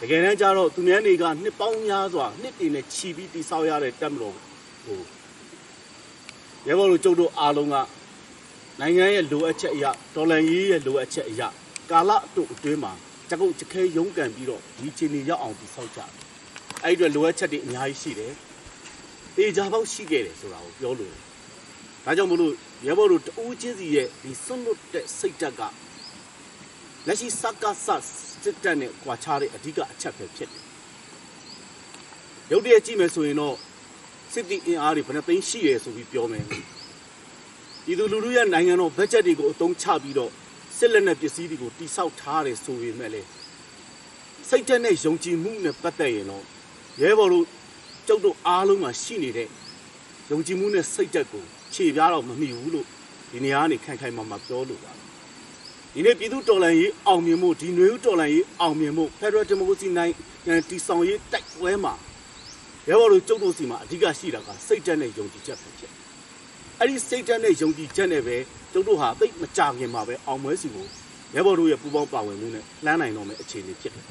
တကယ်တမ်းကျတော့သူများတွေကနှစ်ပေါင်းများစွာနှစ်တည်နဲ့ခြီးပြီးတိဆောက်ရတဲ့တက်မတော်ဟိုရဲဘော်တို့ကျုပ်တို့အားလုံးကနိုင်ငံရဲ့လိုအပ်ချက်အရာဒေါ်လာရေးရဲ့လိုအပ်ချက်အရာကာလအတုအတွင်းမှာ တကုတ်တခဲရုန်းကန်ပြီးတော့ဒီခြေနေရောက်အောင်တိဆောက်ကြတယ်အဲ့ဒီအတွက်လိုအပ်ချက်တွေအများကြီးရှိတယ်တေချာပေါက်ရှိခဲ့တယ်ဆိုတာကိုပြောလို့ဒါကြောင့်မလို့ရဲဘော်တို့တဦးချင်းစီရဲ့ဒီစွန့်လွတ်တဲ့စိတ်ဓာတ်ကလက်ရှိစကားဆစစ်တပ်နဲ့ကွာခြားတဲ့အဓိကအချက်ပဲဖြစ်တယ်။ရုပ်တရက်ကြည့်မယ်ဆိုရင်တော့စစ်တီအင်အားတွေဘယ်နှသိန်းရှိရဲဆိုပြီးပြောမယ်။ဒီလူလူလူရဲ့နိုင်ငံတော်ဘတ်ဂျက်တွေကိုအသုံးချပြီးတော့ စစ်လက်နက်ပစ္စည်းတွေကိုတိစောက်ထားတယ်ဆိုပေမဲ့လေစိတ်ဓာတ်နဲ့ယုံကြည်မှုနဲ့ပတ်သက်ရင်တော့ရဲဘော်တို့ကျုပ်တို့အားလုံးမှာရှိနေတဲ့ယုံကြည်မှုနဲ့စိတ်ဓာတ်ကိုခြေပြားတော့မမိဘူးလို့ဒီနေရာကနေခိုင်ခိုင်မာမာပြောလို့ပါတယ်ဒီနေ့ပြည်သူတော်လှန်ရေးအောင်မြင်မှုဒီຫນွေဦးတော်လှန်ရေးအောင်မြင်မှု Federal Democracy နိုင်ငံတည်ဆောင်ရေးတိုက်ပွဲမှာရဲဘော်တို့ကျုပ်တို့စီမှာအဓိကရှိတာကစိတ်ဓာတ်နဲ့ယုံကြည်ချက်ပဲဖြစ်တယ်။ အဲ့ဒီစိတ်ဓာတ်နဲ့ယုံကြည်ချက်နဲ့ပဲကျုပ်တို့ဟာသိပ်မကြခင်မှာပဲအောင်ပွဲစီကိုရဲဘော်တို့ရဲ့ပူးပေါင်းပါဝင်မှုနဲ့လှမ်းနိုင်တော့မယ့်အခြေအနေဖြစ်တယ်။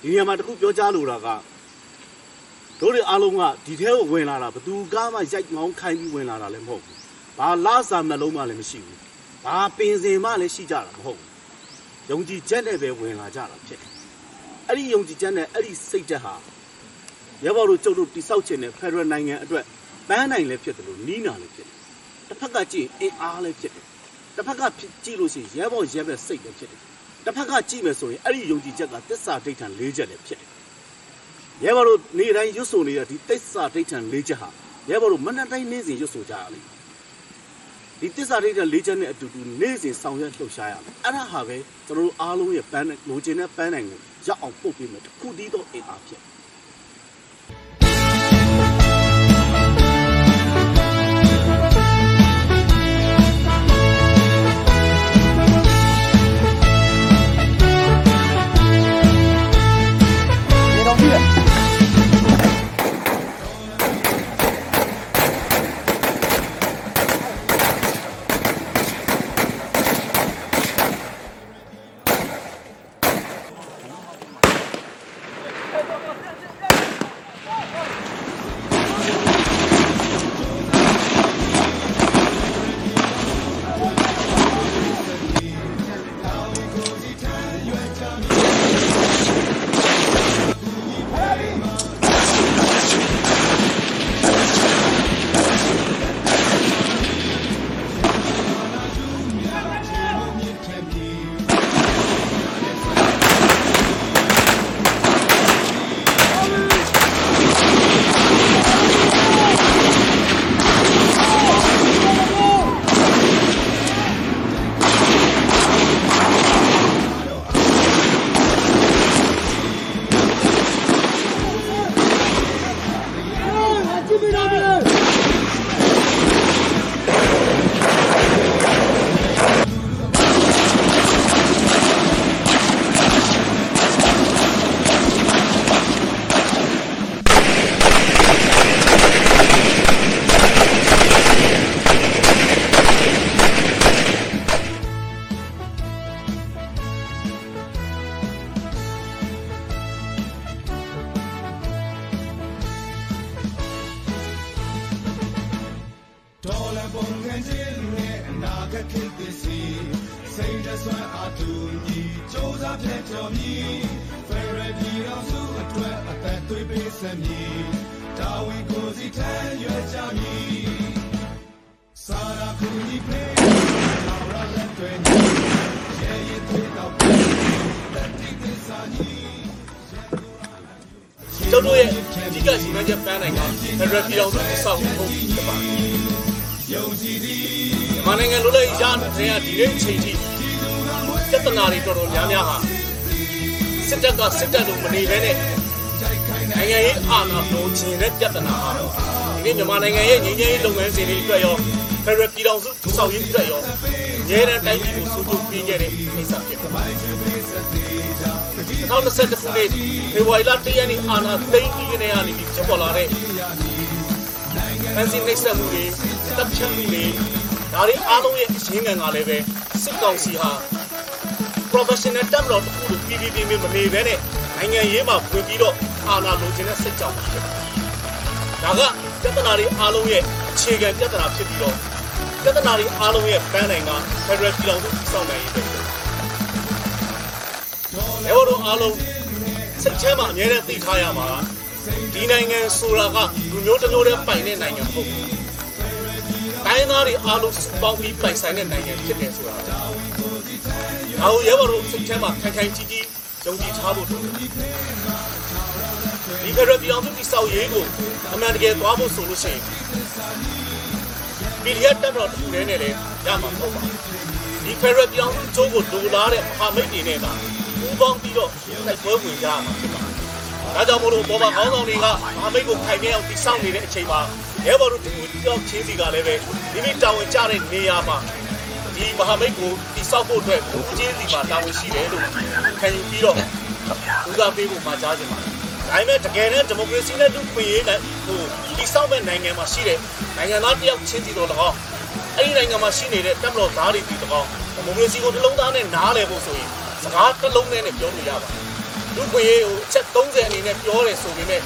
ဒီနေရာမှာတစ်ခုပြောကြားလိုတာကတို့တွေအားလုံးကဒီထဲကိုဝင်လာတာဘယ်သူကမှရိုက်ငောင်းခိုင်းပြီးဝင်လာတာလည်းမဟုတ်ဘူး။ဘာလားစာမလုံးမှလည်းမရှိဘူး။ဘာပင်စင်မှလည်းရှိကြတာမဟုတ်ဘူး။ယုံကြည်ချက်နဲ့ပဲဝင်လာကြတာဖြစ်တယ်။အဲ့ဒီယုံကြည်ချက်နဲ့အဲ့ဒီစိတ်ဓာတ်ဟာရဲဘော်တို့ကျုပ်တို့တိဆောက်ခြင်းနဲ့ဖက်ဒရယ်နိုင်ငံအတွက် ပန်းနိုင်လည်းဖြစ်တယ်လို့နီးနာလည်းဖြစ်တယ်။တစ်ဖက်ကကြည့်ရင်အင်အားလည်းဖြစ်တယ်။တစ်ဖက်ကဖြစ်ကြည့်လို့ရှိရင်ရဲဘော်ရဲဘက်စိတ်လည်းဖြစ်တယ်။တစ်ဖက်ကကြည့်မယ်ဆိုရင်အဲ့ဒီယုံကြည်ချက်ကသစ္စာဒိဋ္ဌံ၄ချက်လည်းဖြစ်တယ်။ရဲဘော်တို့နေ့တိုင်းရွတ်ဆိုနေတဲ့ဒီသစ္စာဒိဋ္ဌံ၄ချက်ဟာရဲဘော်တို့မနက်တိုင်းနေ့စဉ်ရွတ်ဆိုကြရလိမ့်မယ်ဒီတစ္ဆာရိတ်တဲ့လေးချက်နဲ့အတူတူနေ့စဉ်ဆောင်ရွက်လှုပ်ရှားရမယ်အဲ့ဒါဟာပဲကျွန်တော်တို့အားလုံးရဲ့ပန်းနဲ့လိုချင်တဲ့ပန်းနိုင်ကိုရောက်အောင်ပို့ပေးမယ်တစ်ခုတည်းသောအင်အားဖြစ်နေ အနာဂတ်ခေတ်သစ်စီစိတ်တဆွမ်းအတူညီစ조사ဖြတ်ကျော်မည်ဖရယ်ပြည်တော်စုအတွက်အသက်သွေးပေးစမည်တာဝန်ကိုစီထမ်းရွယ်ကြမည်စာရာခုညီဖေးတော်ရလက်တွေညီရဲရဲတွေတော့တက်တိသစ္စာညီကျုပ်တို့ရဲ့အဓိကစီမံချက်ပန်းနိုင်ကဖက်ဒရယ်ပြည်တော်စုအဆောက်အဦဖြစ်ပါတယ်ယုံကြည်သည် မြန်မာနိုင်ငံလိုလည်းရတဲ့ဒီနေ့အချိန်ထိပြဿနာတွေတော်တော်များများဟာစစ်တပ်ကစစ်တပ်လိုမနေဘဲနဲ့နိုင်ငံရေးအာဏာပုံချင်တဲ့ပြဿနာဟာဒီနေ့မြန်မာနိုင်ငံရဲ့ငြိမ်းချမ်းရေးလုပ်ငန်းစဉ်တွေအတွက်ရောဖက်ဒရယ်ပြည်တော်စုဆောက်ရေးအတွက်ရောမြဲတမ်းတိုင်းပြည်ကိုစိုးစိုးပေးခဲ့တဲ့ကိစ္စဖြစ်ပါတယ်2021ခုနှစ်ဖေဖော်ဝါရီလ1ရက်နေ့အာဏာသိမ်းပြီးကနေကနေပြီးဖြစ်ပေါ်လာတဲ့ဖန်စီနှိပ်စက်မှုတွေတပ်ဖြတ်မှုတွေ ဒါတွေအားလုံးရဲ့အရင်းခံကလည်းပဲစစ်ကောင်စီဟာ professional တက်မတော်တစ်ခုလို PPP မျိုးမနေဘဲနဲ့နိုင်ငံရေးမှာဝင်ပြီးတော့အာဏာလိုချင်တဲ့စစ်ကြောင်းဖြစ်ပါတယ်။ဒါကပြဿနာတွေအားလုံးရဲ့အခြေခံပြဿနာဖြစ်ပြီးတော့ပြဿနာတွေအားလုံးရဲ့ပန်းနိုင်က Federal ပြည်တော်စုစောင့်နိုင်ရေးပဲ။လေဝတော်အားလုံးစစ်ချမ်းမှာအများနဲ့သိထားရမှာကဒီနိုင်ငံဆိုတာကလူမျိုးတစ်မျိုးတည်းပိုင်တဲ့နိုင်ငံမဟုတ်ဘူး။ တိုင်းသားတွေအားလုံးစုပေါင်းပြီးပိုင်ဆိုင်တဲ့နိုင်ငံဖြစ်တယ်ဆိုတာ။ဒါကိုရဲဘော်တို့စစ်ချမ်းမှာခိုင်ခိုင်ကြီးကြီးယုံကြည်ထားဖို့လိုတယ်။ဒီကရပြည်အောင်စုတိဆောက်ရေးကိုအမှန်တကယ်သွားဖို့ဆိုလို့ရှိရင်ပြည်ရတက်တော့တူနေနဲ့လေရမှာမဟုတ်ပါဘူး။ဒီကရပြည်အောင်စုချိုးကိုလိုလားတဲ့မဟာမိတ်တွေနဲ့ကပူးပေါင်းပြီးတော့တိုက်ပွဲဝင်ကြရမှာဖြစ်ပါတယ်။ ဒါကြောင့်မို့လို့ပေါ်မှာခေါင်းဆောင်တွေကမဟာမိတ်ကိုခိုင်မြဲအောင်တိဆောက်နေတဲ့အချိန်မှာရဲဘော်တို့တူတူချင်းစီကလည်းပဲဒီနေ့တာဝန်ကျတဲ့နေရာမှာဒီမဟာမိတ်ကိုတိဆောက်ဖို့အတွက်ကိုချင်းစီမှာတာဝန်ရှိတယ်လို့ခံယူပြီးတော့ဦးစားပေးဖို့မှာကြားချင်ပါတယ်။ဒါပေမဲ့တကယ်နဲ့ဒီမိုကရေစီနဲ့လူ့ခွင့်ရေးနဲ့ဟိုတိဆောက်မဲ့နိုင်ငံမှာရှိတဲ့နိုင်ငံသားတယောက်ချင်းစီတော့၎င်းအဲ့ဒီနိုင်ငံမှာရှိနေတဲ့တပ်မတော်သားတွေဒီ၎င်းဒီမိုကရေစီကိုတစ်လုံးသားနဲ့နားလည်ဖို့ဆိုရင်စကားတစ်လုံးနဲ့ပြောလို့ရပါတယ်။ လူ့ခွင့်ရေးကိုအချက်30အနေနဲ့ပြောတယ်ဆိုပေမဲ့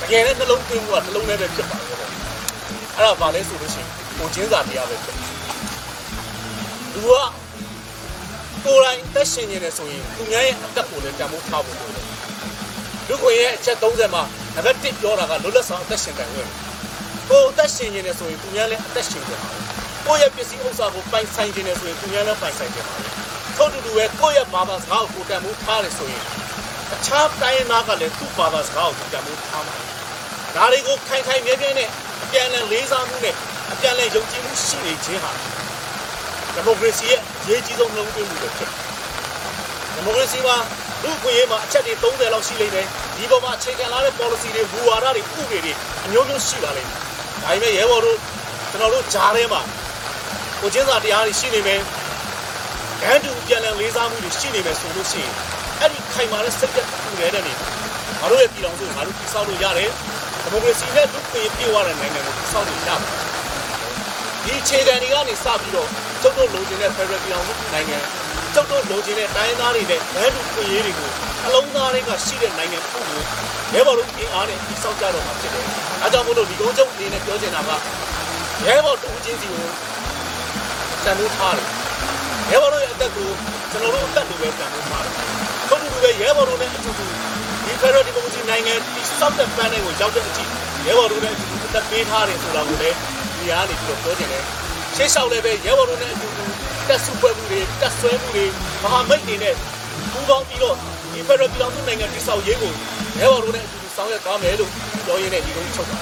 တကယ်နဲ့နှလုံးသွင်းမှုကနှလုံးထဲပဲဖြစ်ပါတယ်။အဲ့ဒါဘာလဲဆိုလို့ရှိရင်ကိုချင်းစာတရားပဲဖြစ်။လူကကိုယ်တိုင်တက်ရှင်နေတယ်ဆိုရင်သူများရဲ့အသက်ကိုလည်းတန်ဖိုးထားဖို့လိုတယ်။လူခွင့်ရဲ့အချက်30မှာနံပါတ်1ပြောတာကလွတ်လပ်စွာအသက်ရှင်တယ်ဝင်။ကိုယ်အသက်ရှင်နေတယ်ဆိုရင်သူများလည်းအသက်ရှင်ကြပါဘူး။ကိုယ့်ရဲ့ပစ္စည်းဥစ္စာကိုပိုင်ဆိုင်နေတယ်ဆိုရင်သူများလည်းပိုင်ဆိုင်ကြပါဘူး။ထို့တူတူပဲကိုယ့်ရဲ့ဘာသာစကားကိုကိုယ်တန်ဖိုးထားတယ်ဆိုရင် အခြားတိုင်းရင်းသားကလည်းသူ့ဘာသာစကားကိုတန်ဖိုးထားမှာ။ဒါတွေကိုခိုင်ခိုင်မြဲမြဲနဲ့အပြန်အလှန်လေးစားမှုနဲ့အပြန်အလှန်ယုံကြည်မှုရှိနေခြင်းဟာဒီမိုကရေစီရဲ့အရေးကြီးဆုံးနှုံးသွင်းမှုပဲဖြစ်တယ်။ဒီမိုကရေစီမှာလူ့အခွင့်အရေးမှာအချက်တွေ30လောက်ရှိလိမ့်မယ်။ဒီပေါ်မှာအခြေခံလာတဲ့ policy တွေဘူဝါဒတွေဥပဒေတွေအမျိုးမျိုးရှိပါလိမ့်မယ်။ဒါပေမဲ့ရဲဘော်တို့ကျွန်တော်တို့ဂျားထဲမှာကိုချင်းစာတရားတွေရှိနေမယ်။ဂန်းတူပြန်လည်လေးစားမှုတွေရှိနေမယ်ဆိုလို့ရှိရင်အဲ့ဒီ ခိုင်မာတဲ့စိတ်သက်ပူနေတဲ့နေငါတို့ရဲ့ပြည်တော်စုငါတို့တည်ဆောက်လို့ရတယ်။ဒီမိုကရေစီနဲ့လူ့အခွင့်အရေးပြေဝတဲ့နိုင်ငံကိုတည်ဆောက်လို့ရပါတယ်။ဒီအခြေခံတွေကနေစပြီးတော့ကျုပ်တို့လိုချင်တဲ့ Federal ပြည်အောင်စုနိုင်ငံကျုပ်တို့လိုချင်တဲ့တိုင်းသားတွေနဲ့လမ်းတူခွင့်ရေးတွေကိုအလုံးသားတွေကရှိတဲ့နိုင်ငံတစ်ခုကိုရဲဘော်တို့အင်အားနဲ့တည်ဆောက်ကြတော့မှာဖြစ်တယ်။အဲကြောင့်မို့လို့ဒီကုန်းချုပ်အနေနဲ့ပြောချင်တာကရဲဘော်တူချင်းစီကိုတန်ဖိုးထားတယ်။ရဲဘော်တို့ရဲ့အသက်ကိုကျွန်တော်တို့အသက်လိုပဲတန်ဖိုးထားတယ်။ထို့တူတူ ပဲရဲဘော်တို့နဲ့အတူတူဒီ Federal Democracy နိုင်ငံတည်ဆောက်တဲ့ပန်းတွေကိုရောက်တဲ့အထိရဲဘော်တို့နဲ့အတူတူအသက်ပေးထားတယ်ဆိုတာကိုလည်းဒီအားနေပြီးတော့ပြောချင်တယ်။ရှေ့လျှောက်လည်းပဲရဲဘော်တို့နဲ့အတူတူတက်စုပွဲမှုတွေတက်ဆွဲမှုတွေမဟာမိတ်တွေနဲ့ပူးပေါင်းပြီးတော့ဒီဖက်ဒရယ်ပြည်ထောင်စုနိုင်ငံတည်ဆောက်ရေးကိုရဲဘော်တို့နဲ့အတူတူဆောင်ရွက်သွားမယ်လို့ပြောရင်းနဲ့ဒီလိုချုပ်ပါ